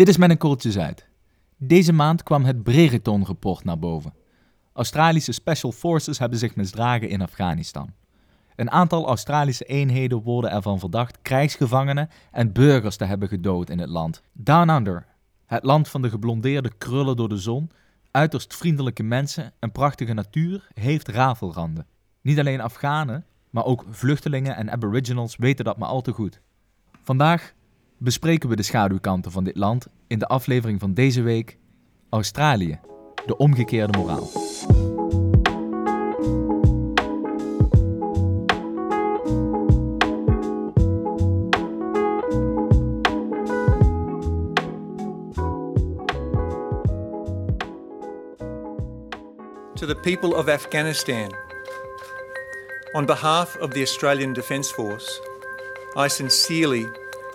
Dit is met een koeltje zuid. Deze maand kwam het Brereton-rapport naar boven. Australische Special Forces hebben zich misdragen in Afghanistan. Een aantal Australische eenheden worden ervan verdacht krijgsgevangenen en burgers te hebben gedood in het land. Down Under, het land van de geblondeerde krullen door de zon, uiterst vriendelijke mensen en prachtige natuur, heeft rafelranden. Niet alleen Afghanen, maar ook vluchtelingen en aboriginals weten dat maar al te goed. Vandaag bespreken we de schaduwkanten van dit land in de aflevering van deze week Australië, de omgekeerde moraal. To the people of Afghanistan, on behalf of the Australian Defence Force, I sincerely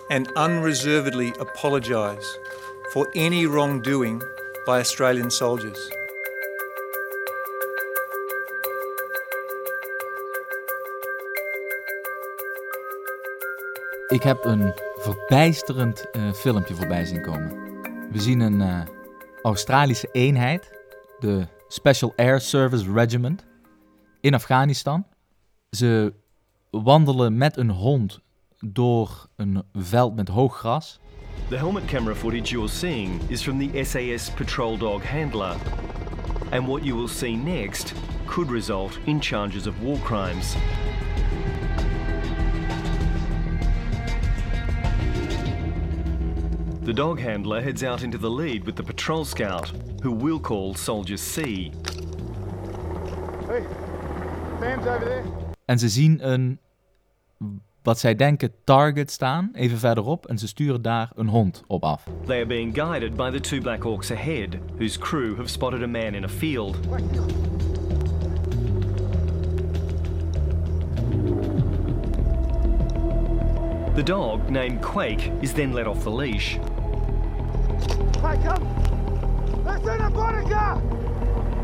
and unreservedly apologise for any wrongdoing by Australian soldiers. Ik heb een verbijsterend eh, filmpje voorbij zien komen. We zien een eh, Australische eenheid, de Special Air Service Regiment, in Afghanistan. Ze wandelen met een hond door een veld met hoog gras. The helmet camera footage you're seeing is from the SAS patrol dog handler. And what you will see next could result in charges of war crimes. The dog handler heads out into the lead with the patrol scout, who we'll call Soldier C. Hey, Sam's over there. En ze zien een, wat zij denken, target staan, even verderop. En ze sturen daar een hond op af. They are being guided by the two Black Hawks ahead, whose crew have spotted a man in a field. The dog, named Quake, is then let off the leash. Hey, come! Listen to Bonica!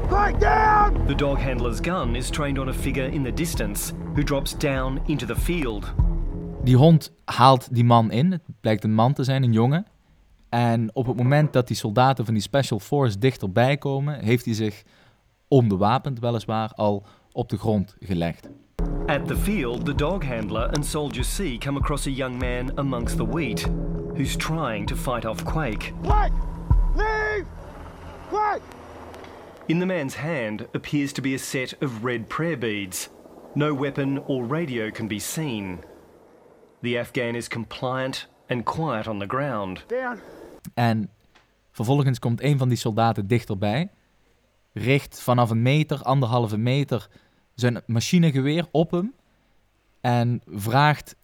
Quiet down! The dog handler's gun is trained on a figure in the distance who drops down into the field. Die hond haalt die man in. Het blijkt een man te zijn, een jongen. En op het moment dat die soldaten van die Special Force dichterbij komen, heeft hij zich onbewapend weliswaar al op de grond gelegd. At the field, the dog handler and Soldier C come across a young man amongst the wheat who's trying to fight off Quake. Quick! Leave! Quick! In the man's hand appears to be a set of red prayer beads. No weapon or radio can be seen. The Afghan is compliant and quiet on the ground. Down. En vervolgens komt een van die soldaten dichterbij, richt vanaf een meter, anderhalve meter, zijn machinegeweer op hem en vraagt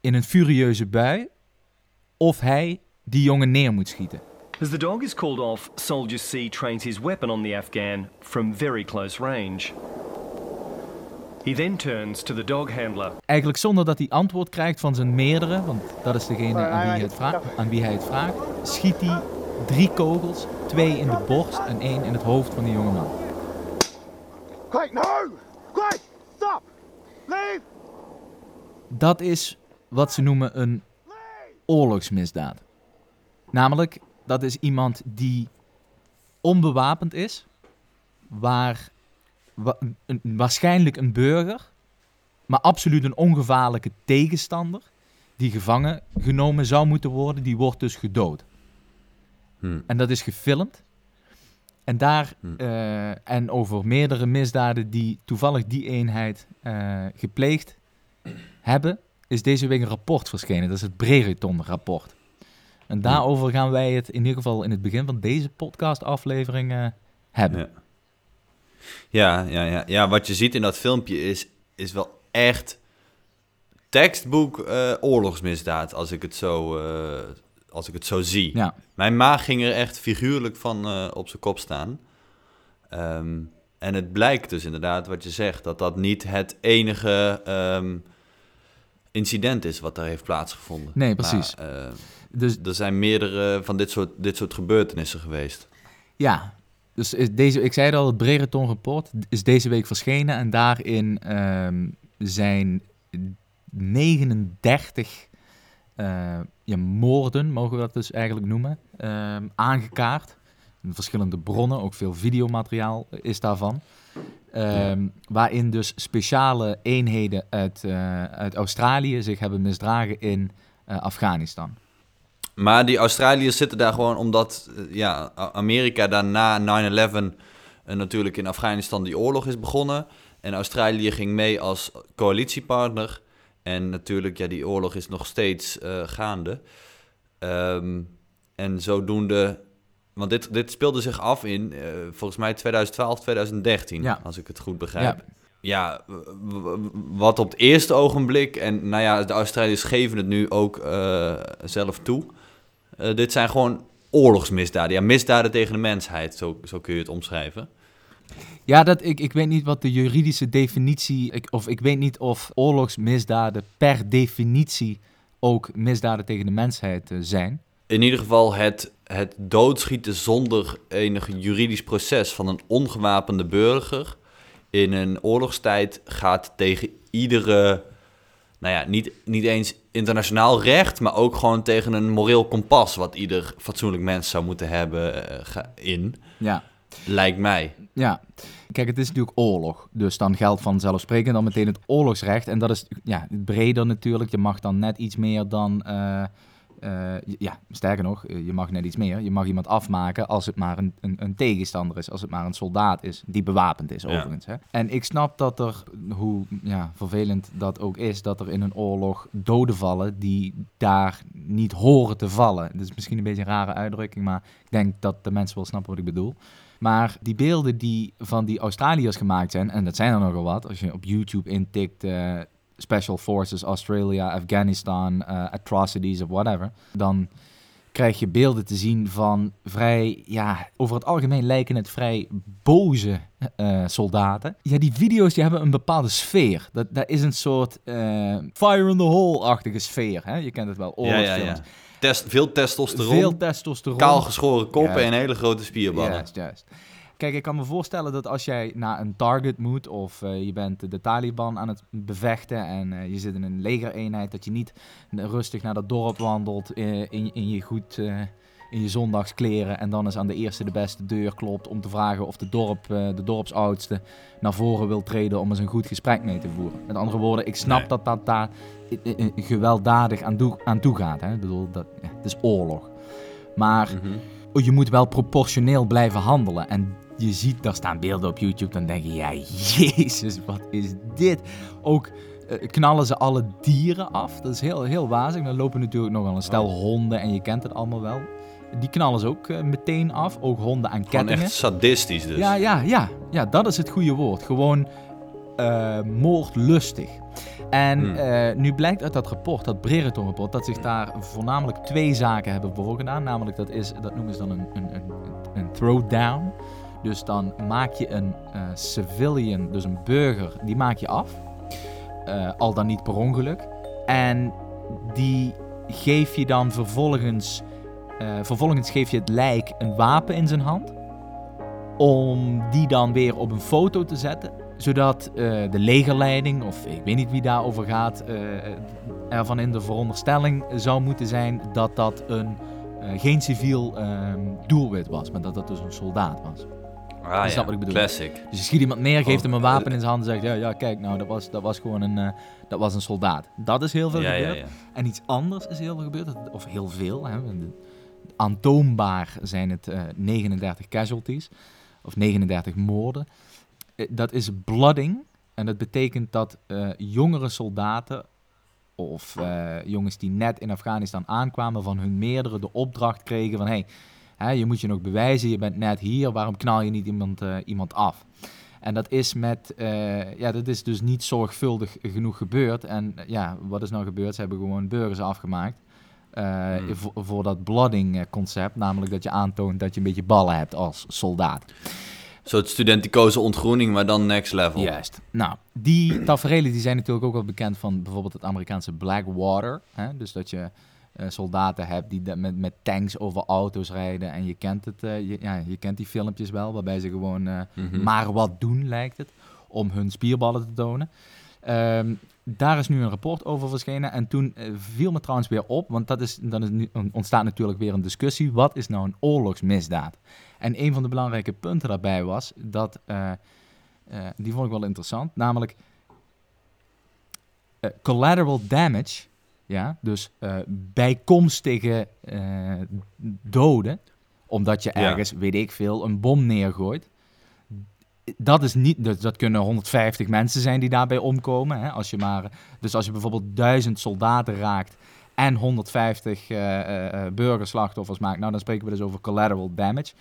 in een furieuze bui of hij die jongen neer moet schieten. As the dog is called off, Soldier C trains his weapon on the Afghan from very close range. He then turns to the dog handler. Eigenlijk zonder dat hij antwoord krijgt van zijn meerdere, want dat is degene aan wie hij het vraagt, aan wie hij het vraagt schiet hij drie kogels, twee in de borst en één in het hoofd van die jonge man. Quick, no! Quick! Stop! Leave! Dat is wat ze noemen een oorlogsmisdaad. Namelijk, dat is iemand die onbewapend is, waar wa- een- waarschijnlijk een burger, maar absoluut een ongevaarlijke tegenstander, die gevangen genomen zou moeten worden, die wordt dus gedood. Hmm. En dat is gefilmd. En daar, Hmm. eh, en over meerdere misdaden die toevallig die eenheid eh, gepleegd hebben, is deze week een rapport verschenen. Dat is het Brereton-rapport. En daarover gaan wij het in ieder geval in het begin van deze podcast-aflevering eh, hebben. Ja. Ja, ja, ja, ja, wat je ziet in dat filmpje is, is wel echt tekstboek eh, oorlogsmisdaad, als ik het zo, eh, als ik het zo zie. Ja. Mijn maag ging er echt figuurlijk van eh, op zijn kop staan. Ehm, en het blijkt dus inderdaad, wat je zegt, dat dat niet het enige ehm, incident is wat daar heeft plaatsgevonden. Nee, precies. Maar, Dus er zijn meerdere van dit soort, dit soort gebeurtenissen geweest. ja, dus deze, ik zei het al, het Brereton-rapport is deze week verschenen. En daarin ehm, zijn 39 eh, ja, moorden, mogen we dat dus eigenlijk noemen, ehm, aangekaart. In verschillende bronnen, ook veel videomateriaal is daarvan. Ehm, Waarin dus speciale eenheden uit, eh, uit Australië zich hebben misdragen in eh, Afghanistan. Maar die Australiërs zitten daar gewoon omdat eh, ja, Amerika daarna 9-11 eh, natuurlijk in Afghanistan die oorlog is begonnen. En Australië ging mee als coalitiepartner. En natuurlijk, ja, die oorlog is nog steeds eh, gaande. Ehm, en zodoende, want dit, dit speelde zich af in volgens mij 2012, 2013, Ja. als ik het goed begrijp. Ja. Ja, wat op het eerste ogenblik, en nou ja, de Australiërs geven het nu ook zelf toe. Eh, dit zijn gewoon oorlogsmisdaden. Ja, misdaden tegen de mensheid, zo, zo kun je het omschrijven. Ja, dat, ik, ik weet niet wat de juridische definitie, ik, of ik weet niet of oorlogsmisdaden per definitie ook misdaden tegen de mensheid eh, zijn. In ieder geval het, het doodschieten zonder enig juridisch proces van een ongewapende burger in een oorlogstijd gaat tegen iedere, nou ja, niet, niet eens internationaal recht, maar ook gewoon tegen een moreel kompas wat ieder fatsoenlijk mens zou moeten hebben eh, in, Ja, lijkt mij. ja. Kijk, het is natuurlijk oorlog. Dus dan geldt vanzelfsprekend dan meteen het oorlogsrecht. En dat is ja, breder natuurlijk. Je mag dan net iets meer dan... eh, eh, ja, sterker nog, eh, je mag net iets meer. Je mag iemand afmaken als het maar een, een, een tegenstander is. Als het maar een soldaat is die bewapend is, Ja. overigens. Hè? En ik snap dat er, hoe ja, vervelend dat ook is, dat er in een oorlog doden vallen die daar niet horen te vallen. Dat is misschien een beetje een rare uitdrukking, maar ik denk dat de mensen wel snappen wat ik bedoel. Maar die beelden die van die Australiërs gemaakt zijn, en dat zijn er nogal wat, als je op YouTube intikt eh, Special Forces Australia, Afghanistan, eh, atrocities of whatever, dan krijg je beelden te zien van vrij, ja, over het algemeen lijken het vrij boze eh, soldaten. Ja, die video's die hebben een bepaalde sfeer. Dat, dat is een soort eh, fire in the hole-achtige sfeer. Hè? Je kent het wel, Ja, ja, oorlogsfilms. ja. Test, veel testosteron, Veel testosteron. kaalgeschoren koppen Juist. en hele grote spierballen. Juist, juist. Kijk, ik kan me voorstellen dat als jij naar een target moet of eh, je bent de Taliban aan het bevechten en eh, je zit in een legereenheid, dat je niet rustig naar dat dorp wandelt eh, in, in je goed, in je zondagskleren en dan eens aan de eerste de beste deur klopt om te vragen of de, dorp, de dorpsoudste naar voren wil treden om eens een goed gesprek mee te voeren. Met andere woorden, ik snap Nee. dat dat daar gewelddadig aan, toe, aan toe gaat. Hè? Ik bedoel, dat, ja, het is oorlog. Maar Mhm. je moet wel proportioneel blijven handelen. En je ziet, daar staan beelden op YouTube, dan denk je, ja, jezus, wat is dit? Ook eh, knallen ze alle dieren af. Dat is heel, heel wazig. Dan lopen natuurlijk nog wel een stel honden en je kent het allemaal wel. Die knallen ze ook eh, meteen af. Ook honden aan Gewoon kettingen. echt sadistisch dus. Ja, ja, ja, ja, dat is het goede woord. Gewoon eh, moordlustig. En Hmm. nu blijkt uit dat rapport, dat Brereton-rapport, dat zich daar voornamelijk twee zaken hebben voorgedaan. Namelijk, dat, is, dat noemen ze dan een, een, een, een throwdown. Dus dan maak je een eh, civilian, dus een burger, die maak je af. Eh, al dan niet per ongeluk. En die geef je dan vervolgens... eh, vervolgens geef je het lijk een wapen in zijn hand om die dan weer op een foto te zetten, zodat de legerleiding, of ik weet niet wie daarover gaat, ervan in de veronderstelling zou moeten zijn dat dat een, geen civiel ehm, doelwit was, maar dat dat dus een soldaat was. Ah, ja. wat ik bedoel? Classic. Dus je schiet iemand neer, geeft Oh, hem een wapen in zijn hand en zegt, ja, ja kijk, nou, dat was, dat was gewoon een, eh, dat was een soldaat. Dat is heel veel Ja, gebeurd. ja. En iets anders is heel veel gebeurd, of heel veel. Hè. Aantoonbaar zijn het eh, 39 casualties, of 39 moorden. Eh, dat is blooding. En dat betekent dat eh, jongere soldaten, of eh, jongens die net in Afghanistan aankwamen, van hun meerdere de opdracht kregen van... Hey, je moet je nog bewijzen, je bent net hier, waarom knal je niet iemand, eh, iemand af? En dat is, met, eh, ja, dat is dus niet zorgvuldig genoeg gebeurd. En eh, ja, wat is nou gebeurd? Ze hebben gewoon burgers afgemaakt. Hmm. voor, voor dat blooding concept. Namelijk dat je aantoont dat je een beetje ballen hebt als soldaat. Een soort studenticoze ontgroening, maar dan next level. Juist. Nou, die tafereelen die zijn natuurlijk ook wel bekend van bijvoorbeeld het Amerikaanse Blackwater. Hè? Dus dat je eh, soldaten hebt die met, met tanks over auto's rijden. En je kent, het, eh, je, ja, je kent die filmpjes wel, waarbij ze gewoon eh, Mhm. maar wat doen, lijkt het, om hun spierballen te tonen. Ehm, daar is nu een rapport over verschenen. En toen viel me trouwens weer op, want dat is, dan is nu, ontstaat natuurlijk weer een discussie. Wat is nou een oorlogsmisdaad? En een van de belangrijke punten daarbij was dat, die vond ik wel interessant, namelijk collateral damage, ja, dus eh, bijkomstige eh, doden, omdat je Ja. ergens, weet ik veel, een bom neergooit. Dat is niet, dus dat kunnen 150 mensen zijn die daarbij omkomen. Hè, als je maar, dus als je bijvoorbeeld 1000 soldaten raakt en 150 eh, eh, eh, burgerslachtoffers maakt, nou dan spreken we dus over collateral damage.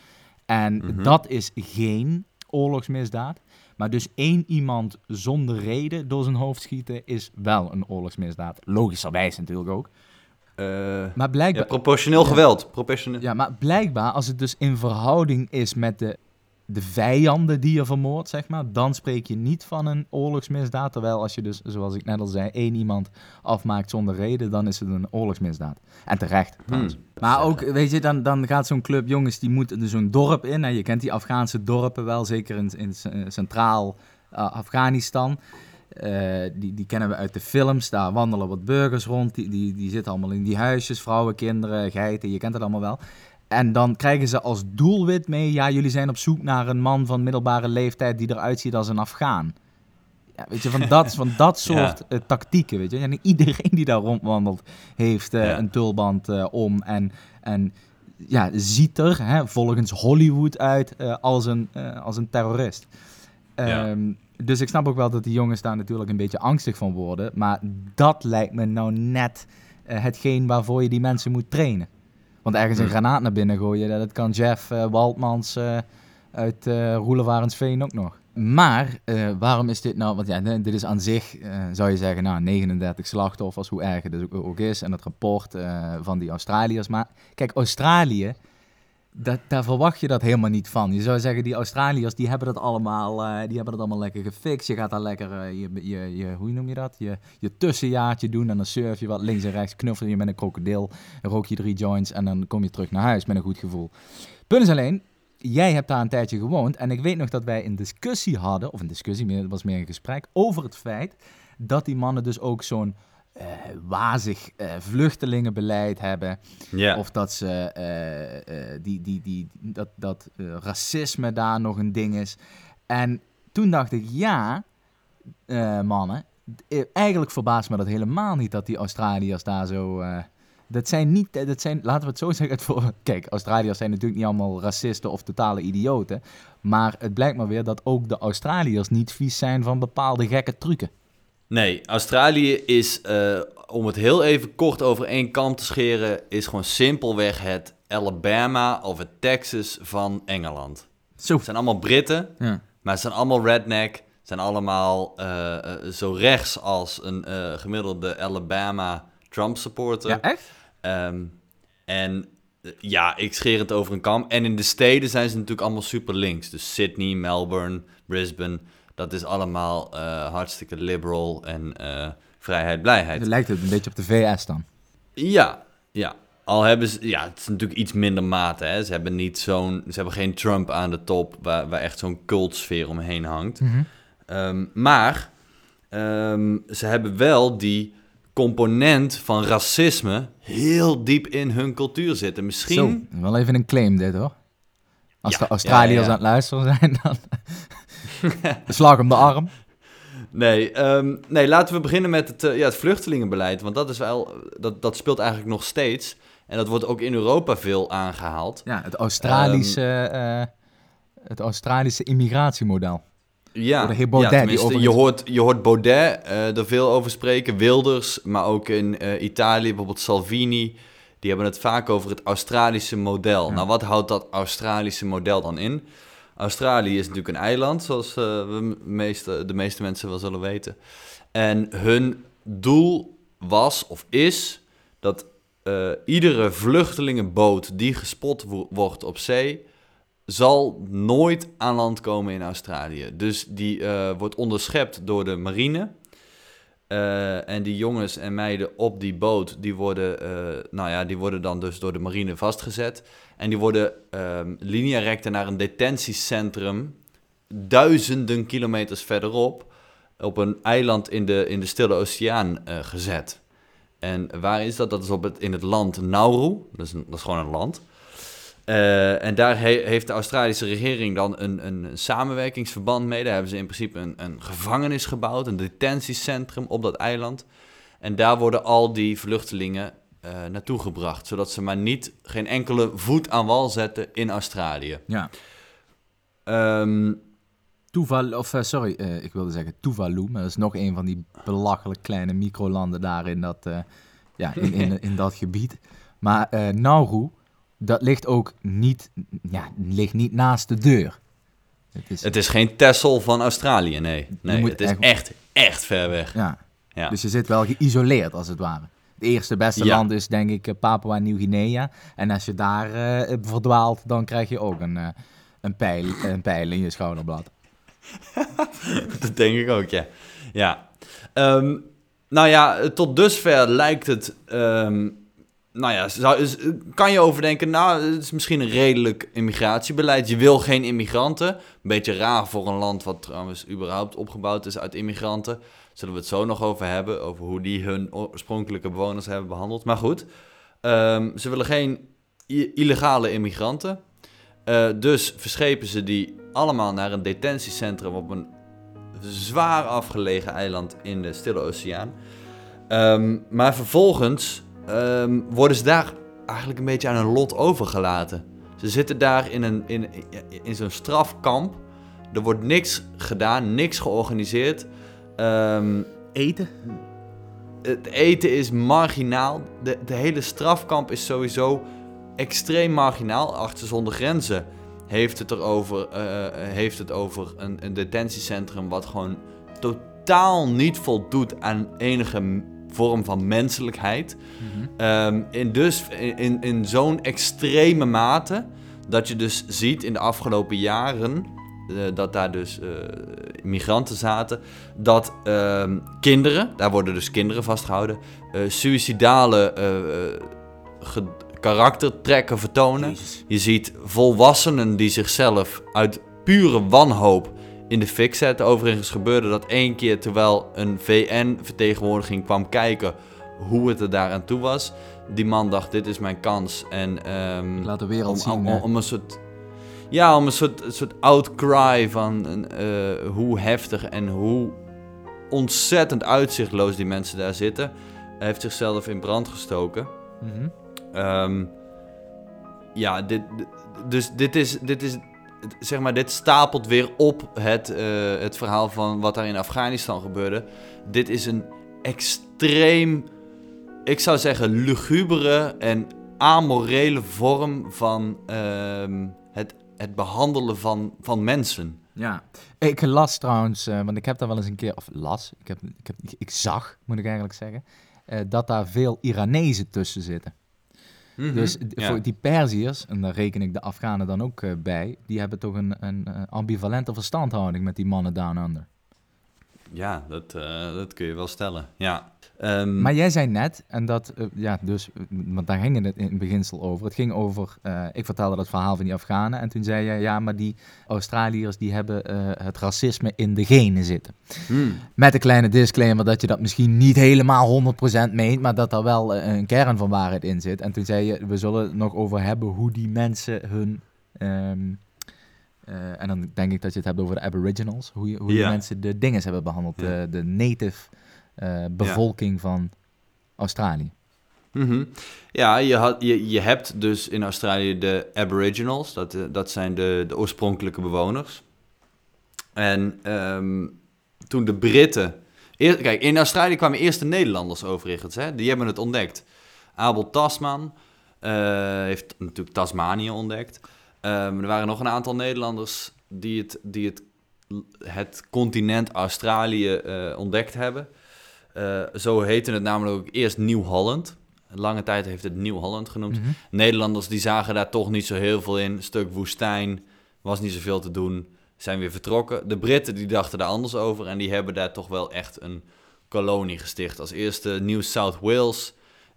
En Mhm. dat is geen oorlogsmisdaad. Maar dus één iemand zonder reden door zijn hoofd schieten is wel een oorlogsmisdaad. Logischerwijs natuurlijk ook. Eh, Maar ja, blijkbaar, proportioneel geweld. Proportioneel. ja, maar blijkbaar als het dus in verhouding is met de, de vijanden die je vermoordt, zeg maar, dan spreek je niet van een oorlogsmisdaad. Terwijl als je dus, zoals ik net al zei, één iemand afmaakt zonder reden, dan is het een oorlogsmisdaad. En terecht. Hmm. Maar ook, weet je, dan, dan gaat zo'n club jongens, die moet er zo'n dorp in. En je kent die Afghaanse dorpen wel, zeker in, in c- centraal eh, Afghanistan. Eh, die, die kennen we uit de films. Daar wandelen wat burgers rond. Die, die, die zitten allemaal in die huisjes. Vrouwen, kinderen, geiten. Je kent het allemaal wel. En dan krijgen ze als doelwit mee... Ja, jullie zijn op zoek naar een man van middelbare leeftijd... die eruit ziet als een Afghaan. Ja, weet je, van dat, van dat soort eh, tactieken, weet je. En iedereen die daar rondwandelt... heeft eh, Ja. een tulband eh, om en... en ja, ziet er hè, volgens Hollywood uit als, een, als een terrorist. Ehm, Dus ik snap ook wel dat die jongens daar natuurlijk een beetje angstig van worden. Maar dat lijkt me nou net hetgeen waarvoor je die mensen moet trainen. Want ergens een Hmm. granaat naar binnen gooien, dat kan Jeff eh, Waldmans eh, uit Roelevarensveen ook nog. Maar waarom is dit nou? Want ja, dit is aan zich, zou je zeggen, nou, 39 slachtoffers, hoe erg het ook, ook is. En het rapport van die Australiërs. Maar kijk, Australië, dat, daar verwacht je dat helemaal niet van. Je zou zeggen, die Australiërs, die hebben dat allemaal, eh, die hebben dat allemaal lekker gefixt. Je gaat daar lekker, eh, je, je, je, hoe noem je dat? Je, je tussenjaartje doen en dan surf je wat links en rechts, knuffel je met een krokodil, rook je drie joints en dan kom je terug naar huis met een goed gevoel. Punt is alleen, jij hebt daar een tijdje gewoond en ik weet nog dat wij een discussie hadden, of een discussie, het was meer een gesprek, over het feit dat die mannen dus ook zo'n eh, wazig eh, vluchtelingenbeleid hebben. Of dat ze eh, die, die, die, dat, dat racisme daar nog een ding is. En toen dacht ik, ja, mannen, eigenlijk verbaast me dat helemaal niet dat die Australiërs daar zo. dat zijn niet, dat zijn, laten we het zo zeggen. Het voor, kijk, Australiërs zijn natuurlijk niet allemaal racisten of totale idioten. Maar het blijkt maar weer dat ook de Australiërs niet vies zijn van bepaalde gekke trucken. Nee, Australië is, eh, om het heel even kort over één kam te scheren, is gewoon simpelweg het Alabama of het Texas van Engeland. Zo. Het zijn allemaal Britten, Ja. maar ze zijn allemaal redneck. zijn allemaal eh, eh, zo rechts als een gemiddelde Alabama Trump supporter. ja, echt? Ehm, en ja, ik scheer het over een kam. En in de steden zijn ze natuurlijk allemaal super links. Dus Sydney, Melbourne, Brisbane. Dat is allemaal eh, hartstikke liberal en eh, vrijheid, blijheid. Het lijkt het een beetje op de VS dan. Ja, ja. Al hebben ze, ja, het is natuurlijk iets minder mate. Hè. Ze hebben niet zo'n, ze hebben geen Trump aan de top waar, waar echt zo'n cultsfeer omheen hangt. Ehm, maar ehm, ze hebben wel die component van racisme heel diep in hun cultuur zitten. Misschien. Zo, wel even een claim dit hoor. Als Ja, de Australiërs ja, ja. aan het luisteren zijn, dan slag om de arm. Nee, ehm, nee, laten we beginnen met het, eh, ja, het vluchtelingenbeleid. Want dat, is wel, dat, dat speelt eigenlijk nog steeds. En dat wordt ook in Europa veel aangehaald. Ja, het Australische, Ehm, eh, het Australische immigratiemodel. Ja, Door de heer Baudet, ja, die je, hoort, je hoort Baudet eh, er veel over spreken, Wilders, maar ook in Italië, bijvoorbeeld Salvini. Die hebben het vaak over het Australische model. Ja. Nou, wat houdt dat Australische model dan in? Australië is natuurlijk een eiland, zoals eh, we meeste, de meeste mensen wel zullen weten. En hun doel was of is dat eh, iedere vluchtelingenboot die gespot wo- wordt op zee, zal nooit aan land komen in Australië. Dus die eh, wordt onderschept door de marine. En die jongens en meiden op die boot, die worden, nou ja, die worden dan dus door de marine vastgezet. En die worden ehm linea recta naar een detentiecentrum, duizenden kilometers verderop, op een eiland in de, in de Stille Oceaan eh, gezet. En waar is dat? Dat is op het, in het land Nauru. Dat is, dat is gewoon een land. Eh, en daar he- heeft de Australische regering dan een, een, een samenwerkingsverband mee. Daar hebben ze in principe een, een gevangenis gebouwd, een detentiecentrum op dat eiland. En daar worden al die vluchtelingen eh, naartoe gebracht, zodat ze maar niet geen enkele voet aan wal zetten in Australië. Ja. Ehm, Tuvalu, of eh, sorry, eh, ik wilde zeggen Tuvalu, maar dat is nog een van die belachelijk kleine microlanden daar in dat, ja, in, in, in dat gebied. Maar Nauru, dat ligt ook niet, ja, ligt niet naast de deur. Het is, het is geen Texel van Australië, nee. nee het is echt- echt, echt ver weg. ja. Ja. Dus je zit wel geïsoleerd als het ware. Het eerste beste Ja. land is denk ik eh, Papua Nieuw-Guinea. En als je daar eh, verdwaalt, dan krijg je ook een, eh, een, pijl, een pijl in je schouderblad. Dat denk ik ook, ja. ja. Ehm, nou ja, tot dusver lijkt het... ehm, nou ja, zou, kan je overdenken, nou, het is misschien een redelijk immigratiebeleid. Je wil geen immigranten. Een beetje raar voor een land wat trouwens überhaupt opgebouwd is uit immigranten. Zullen we het zo nog over hebben, over hoe die hun oorspronkelijke bewoners hebben behandeld. Maar goed, ehm, ze willen geen illegale immigranten. Eh, dus verschepen ze die allemaal naar een detentiecentrum op een zwaar afgelegen eiland in de Stille Oceaan. Ehm, maar vervolgens ehm, worden ze daar eigenlijk een beetje aan hun lot overgelaten. Ze zitten daar in, een, in, in zo'n strafkamp. Er wordt niks gedaan, niks georganiseerd. Ehm, Eten? het eten is marginaal. De, de hele strafkamp is sowieso extreem marginaal. Achter zonder grenzen heeft het erover, eh, heeft het over een, een detentiecentrum wat gewoon totaal niet voldoet aan enige vorm van menselijkheid. Ehm, in dus in, in, in zo'n extreme mate dat je dus ziet in de afgelopen jaren dat daar dus eh, migranten zaten, dat ehm, kinderen, daar worden dus kinderen vastgehouden, eh suïcidale eh, eh, ge- karaktertrekken vertonen. Je ziet volwassenen die zichzelf uit pure wanhoop in de fik zetten. Overigens gebeurde dat één keer terwijl een VN-vertegenwoordiging kwam kijken hoe het er daar aan toe was. Die man dacht, dit is mijn kans. En, Ik laat de wereld om, zien, om een soort... Ja, om een soort, soort outcry van eh, hoe heftig en hoe ontzettend uitzichtloos die mensen daar zitten. Hij heeft zichzelf in brand gestoken. Mhm. Ehm, ja, dit, dit- dus dit is, dit is, zeg maar, dit stapelt weer op het, eh, het verhaal van wat daar in Afghanistan gebeurde. Dit is een extreem, ik zou zeggen, lugubere en amorele vorm van ehm, het, behandelen van, van mensen. Ja, ik las trouwens, eh, want ik heb daar wel eens een keer, of las, ik, heb, ik, heb, ik zag, moet ik eigenlijk zeggen, eh, dat daar veel Iranezen tussen zitten. Dus Mhm. Ja. voor die Perziërs, en daar reken ik de Afghanen dan ook eh, bij, die hebben toch een, een ambivalente verstandhouding met die mannen down under. Ja, dat, eh, dat kun je wel stellen. Ja. Ehm, Maar jij zei net, en dat, eh, ja, dus, want daar ging het in het beginsel over. Het ging over, eh, ik vertelde dat verhaal van die Afghanen. En toen zei je, ja, maar die Australiërs, die hebben het racisme in de genen zitten. hmm. Met een kleine disclaimer dat je dat misschien niet helemaal 100% meent, maar dat er wel een kern van waarheid in zit. En toen zei je, we zullen het nog over hebben hoe die mensen hun... ehm, eh, en dan denk ik dat je het hebt over de aboriginals. Hoe, je, hoe Ja. mensen de dingen hebben behandeld. Ja. De, de native eh, bevolking van Australië. Mhm. Ja, je, had, je, je hebt dus in Australië de Aboriginals, dat, eh, dat zijn de, de oorspronkelijke bewoners. En ehm, toen de Britten. Eer, kijk, in Australië kwamen eerst de Nederlanders overigens, hè? die hebben het ontdekt. Abel Tasman eh, heeft natuurlijk Tasmanië ontdekt. Ehm, er waren nog een aantal Nederlanders die het, die het, het continent Australië eh, ontdekt hebben. Eh, zo heette het namelijk ook eerst Nieuw-Holland. Lange tijd heeft het Nieuw-Holland genoemd. Mhm. Nederlanders die zagen daar toch niet zo heel veel in. Een stuk woestijn, was niet zoveel te doen, zijn weer vertrokken. De Britten die dachten daar anders over en die hebben daar toch wel echt een kolonie gesticht. Als eerste New South Wales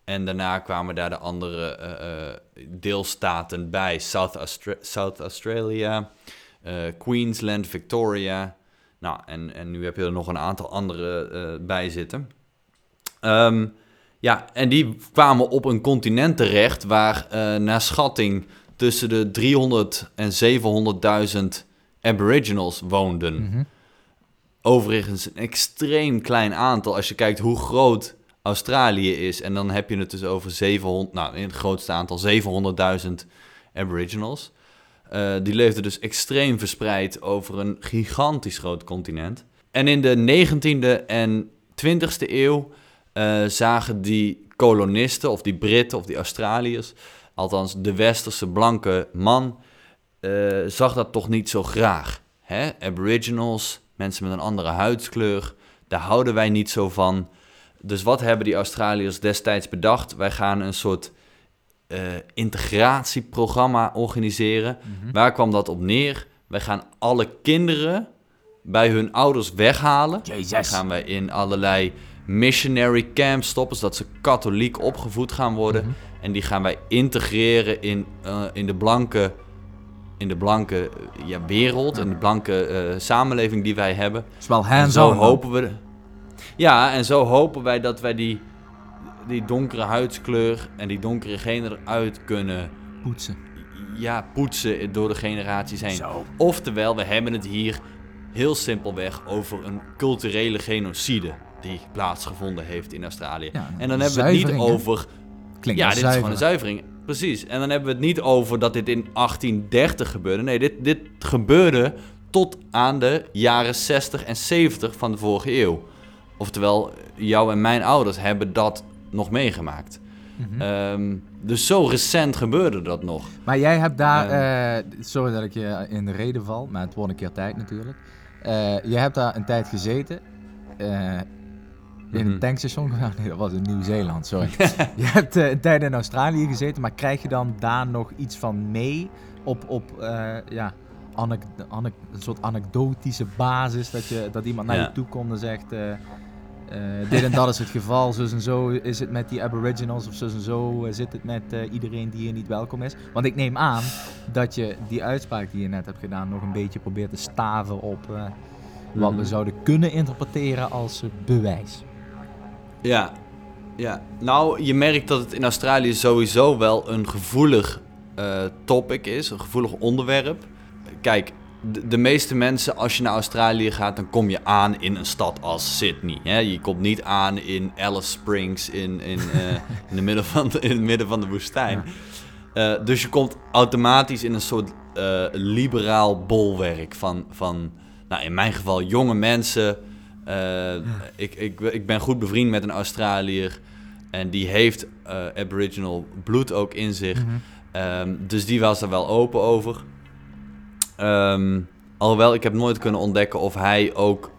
en daarna kwamen daar de andere eh, eh, deelstaten bij. South, Austra- South Australia, eh, Queensland, Victoria. Nou, en, en nu heb je er nog een aantal andere eh, bij zitten. Ehm, ja, en die kwamen op een continent terecht waar naar schatting tussen de 300 en 700.000 aboriginals woonden. Mhm. Overigens een extreem klein aantal als je kijkt hoe groot Australië is. En dan heb je het dus over 700, nou in het grootste aantal 700.000 aboriginals. Eh, die leefden dus extreem verspreid over een gigantisch groot continent. En in de 19e en 20e eeuw eh, zagen die kolonisten, of die Britten of die Australiërs, althans de westerse blanke man, eh, zag dat toch niet zo graag. Hè? Aboriginals, mensen met een andere huidskleur, daar houden wij niet zo van. Dus wat hebben die Australiërs destijds bedacht? Wij gaan een soort eh, integratieprogramma organiseren. Waar kwam dat op neer? Wij gaan alle kinderen bij hun ouders weghalen. Jezus. Dan gaan wij in allerlei missionary camps stoppen, zodat ze katholiek opgevoed gaan worden. En die gaan wij integreren in, eh, in de blanke, in de blanke eh, ja, wereld, en de blanke samenleving die wij hebben. is wel En zo hopen we. Ja, en zo hopen wij dat wij die, die donkere huidskleur en die donkere genen eruit kunnen Poetsen. ja, poetsen door de generaties heen. Zo. Oftewel, we hebben het hier heel simpelweg over een culturele genocide die plaatsgevonden heeft in Australië. Ja, en dan hebben we het niet over Klinkt ja, dit is gewoon een zuivering. Precies. En dan hebben we het niet over dat dit in 1830 gebeurde. Nee, dit, dit gebeurde tot aan de jaren 60 en 70 van de vorige eeuw. Oftewel, jou en mijn ouders hebben dat nog meegemaakt. Mhm. Ehm, dus zo recent gebeurde dat nog. Maar jij hebt daar, eh, sorry dat ik je in de reden val, maar het wordt een keer tijd natuurlijk. Eh je hebt daar een tijd gezeten. eh, in Mhm. een tankstation. Nee, dat was in Nieuw-Zeeland, sorry. je hebt een tijd in Australië gezeten, maar krijg je dan daar nog iets van mee op, op eh, ja, anek, anek, een soort anekdotische basis? Dat, je, dat iemand naar Ja. je toe komt en zegt. Eh, dit en dat is het geval, zus en zo is het met die aboriginals of zus en zo eh, zit het met eh, iedereen die hier niet welkom is. Want ik neem aan dat je die uitspraak die je net hebt gedaan nog een beetje probeert te staven op wat we Mhm. zouden kunnen interpreteren als bewijs. Ja, ja. Nou, je merkt dat het in Australië sowieso wel een gevoelig topic is, een gevoelig onderwerp. Kijk, de, de meeste mensen, als je naar Australië gaat, dan kom je aan in een stad als Sydney. Hè? Je komt niet aan in Alice Springs in, in, eh, in, de midden van de, in het midden van de woestijn. Eh, dus je komt automatisch in een soort eh, liberaal bolwerk van, van, nou in mijn geval, jonge mensen. Ik, ik, ik ben goed bevriend met een Australiër en die heeft Aboriginal bloed ook in zich. Ehm, dus die was er wel open over. Ehm, alhoewel, ik heb nooit kunnen ontdekken of hij ook,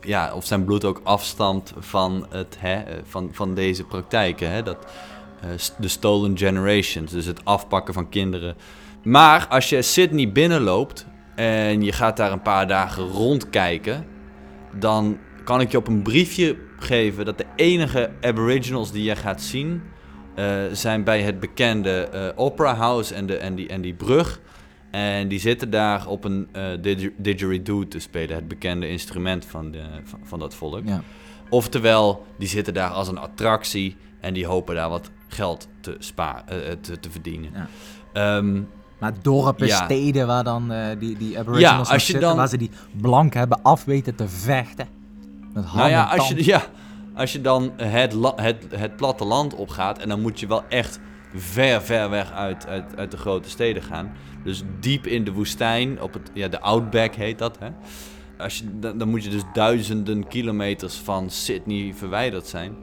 ja, of zijn bloed ook afstamt van, het, hè, eh, van, van deze praktijken. Hè? Dat, eh, de stolen generations, dus het afpakken van kinderen. Maar als je Sydney binnenloopt en je gaat daar een paar dagen rondkijken, dan kan ik je op een briefje geven dat de enige Aboriginals die je gaat zien eh, zijn bij het bekende Opera House en, de, en, die, en die brug. En die zitten daar op een eh didger- didgeridoo te spelen, het bekende instrument van, de, van, van dat volk. Ja. Oftewel, die zitten daar als een attractie en die hopen daar wat geld te, spa eh, te, te verdienen. Ja. Ehm, Maar dorpen, Ja. steden waar dan eh, die, die aboriginals Ja, zitten, dan- waar ze die blank hebben af weten te vechten. Met nou ja als, je, ja, als je dan het, het, het platteland opgaat en dan moet je wel echt ver, ver weg uit, uit, uit de grote steden gaan. Dus diep in de woestijn, op het, ja, de Outback heet dat. Hè? Als je, dan, moet je dus duizenden kilometers van Sydney verwijderd zijn.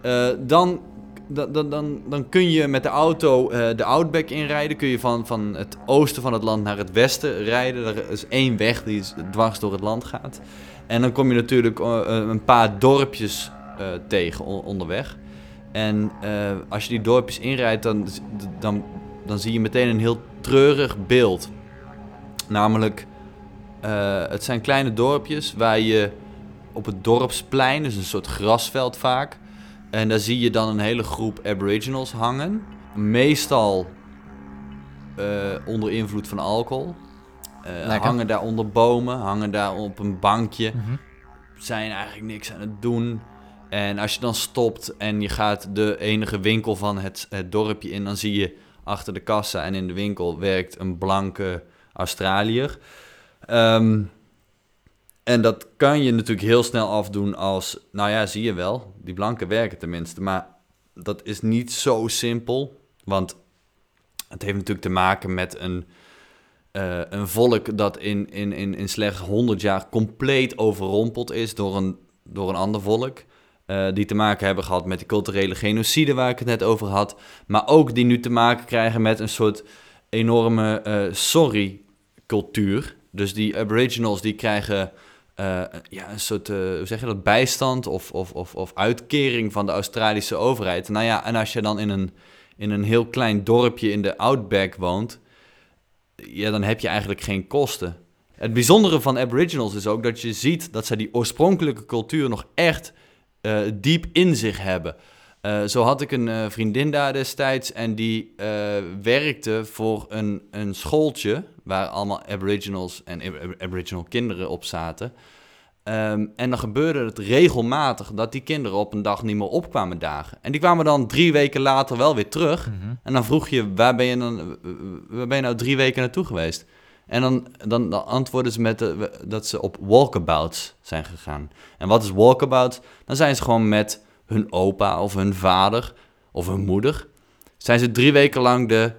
Eh, dan, dan, dan, dan, kun je met de auto eh, de Outback inrijden. Kun je van, van het oosten van het land naar het westen rijden. Er is één weg die dwars door het land gaat. En dan kom je natuurlijk eh, een paar dorpjes tegen on- onderweg. En als je die dorpjes inrijdt, dan, dan, dan zie je meteen een heel treurig beeld. Namelijk, eh, het zijn kleine dorpjes waar je op het dorpsplein, dus een soort grasveld vaak. En daar zie je dan een hele groep aboriginals hangen. Meestal eh, onder invloed van alcohol. eh, hangen daar onder bomen, hangen daar op een bankje. Mhm. Zijn eigenlijk niks aan het doen. En als je dan stopt en je gaat de enige winkel van het, het dorpje in, dan zie je achter de kassa en in de winkel werkt een blanke Australiër. Ehm, en dat kan je natuurlijk heel snel afdoen als, nou ja, zie je wel, die blanken werken tenminste. Maar dat is niet zo simpel, want het heeft natuurlijk te maken met een, eh, een volk dat in, in, in, in slechts 100 jaar compleet overrompeld is door een, door een ander volk. Eh, die te maken hebben gehad met die culturele genocide waar ik het net over had. Maar ook die nu te maken krijgen met een soort enorme eh, sorry-cultuur. Dus die aboriginals die krijgen eh, ja, een soort, hoe zeg je dat, bijstand of, of, of, of uitkering van de Australische overheid. Nou ja, en als je dan in een, in een heel klein dorpje in de Outback woont, ja, dan heb je eigenlijk geen kosten. Het bijzondere van aboriginals is ook dat je ziet dat zij die oorspronkelijke cultuur nog echt eh, diep in zich hebben. Eh, zo had ik een eh, vriendin daar destijds en die werkte voor een, een schooltje waar allemaal aboriginals en ab- aboriginal kinderen op zaten. Ehm, en dan gebeurde het regelmatig dat die kinderen op een dag niet meer opkwamen dagen. En die kwamen dan drie weken later wel weer terug. En dan vroeg je, waar ben je, dan, waar ben je nou drie weken naartoe geweest? En dan, dan, dan antwoorden ze met de- dat ze op walkabouts zijn gegaan. En wat is walkabout? Dan zijn ze gewoon met hun opa of hun vader of hun moeder... zijn ze drie weken lang de,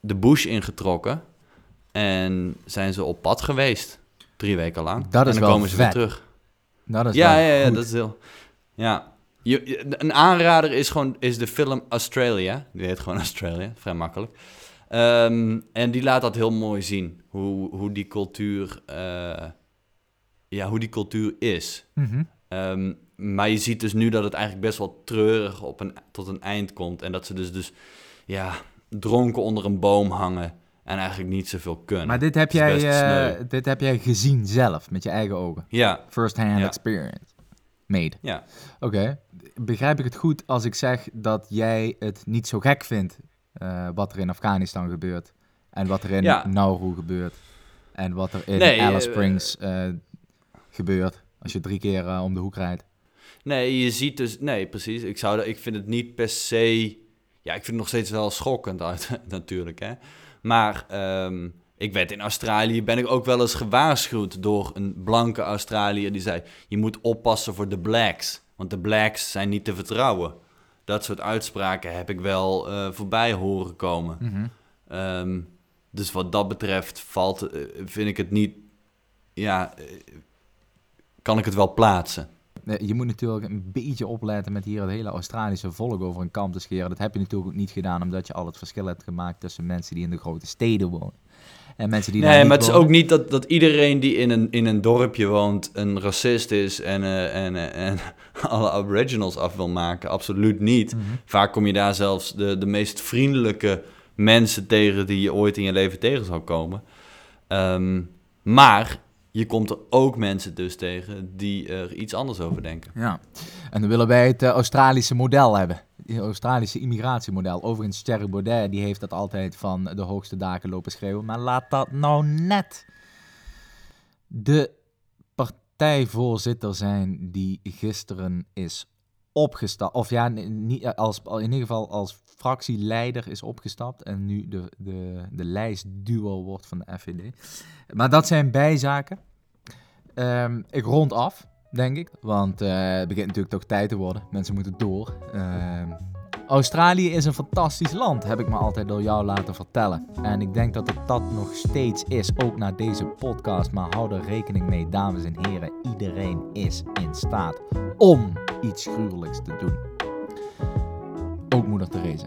de bush ingetrokken... en zijn ze op pad geweest. Drie weken lang. Dat is en dan wel komen ze weer vet. terug. Nou, dat is Ja, ja, ja, goed. dat is heel... Ja. Je, je- een aanrader is gewoon is de film Australia. Die heet gewoon Australia, vrij makkelijk. Ehm, en die laat dat heel mooi zien. Hoe, hoe die cultuur... eh, ja, hoe die cultuur is. Mhm. Ehm, maar je ziet dus nu dat het eigenlijk best wel treurig op een, tot een eind komt. En dat ze dus, dus ja, dronken onder een boom hangen en eigenlijk niet zoveel kunnen. Maar dit heb, jij, eh, dit heb jij gezien zelf, met je eigen ogen. Ja, First hand Ja. experience. Made. ja. Oké. Begrijp ik het goed als ik zeg dat jij het niet zo gek vindt eh, wat er in Afghanistan gebeurt en wat er in Ja. Nauru gebeurt en wat er in Nee, Alice eh, Springs eh, gebeurt als je drie keer om de hoek rijdt? Nee, je ziet dus... Nee, precies. Ik, zou, dat- ik vind het niet per se... Ja, ik vind het nog steeds wel schokkend uit, natuurlijk, hè. Maar ehm, ik werd in Australië... ben ik ook wel eens gewaarschuwd door een blanke Australiër... die zei, je moet oppassen voor de blacks. Want de blacks zijn niet te vertrouwen. Dat soort uitspraken heb ik wel eh, voorbij horen komen. Mhm. Ehm, dus wat dat betreft valt, eh, vind ik het niet... Ja, eh, kan ik het wel plaatsen. Je moet natuurlijk een beetje opletten met hier het hele Australische volk over een kam te scheren. Dat heb je natuurlijk ook niet gedaan omdat je al het verschil hebt gemaakt tussen mensen die in de grote steden wonen. En mensen die daar Nee, maar het is ook niet dat, dat iedereen die in een, in een dorpje woont een racist is en, eh, en, eh, en alle aboriginals af wil maken. Absoluut niet. Mhm. Vaak kom je daar zelfs de, de meest vriendelijke mensen tegen die je ooit in je leven tegen zal komen. Ehm, maar je komt er ook mensen dus tegen die er iets anders over denken. Ja, en dan willen wij het eh, Australische model hebben. Australische immigratiemodel. Overigens, Thierry Baudet die heeft dat altijd van de hoogste daken lopen schreeuwen. Maar laat dat nou net de partijvoorzitter zijn die gisteren is opgestapt. Of ja, niet, als, in ieder geval als fractieleider is opgestapt. En nu de, de, de lijstduo wordt van de FVD. Maar dat zijn bijzaken. Ehm, ik rond af denk ik. Want eh, het begint natuurlijk toch tijd te worden. Mensen moeten door. Ehm, Australië is een fantastisch land, heb ik me altijd door jou laten vertellen. En ik denk dat het dat nog steeds is, ook na deze podcast. Maar hou er rekening mee, dames en heren. Iedereen is in staat om iets gruwelijks te doen. Ook moeder Teresa.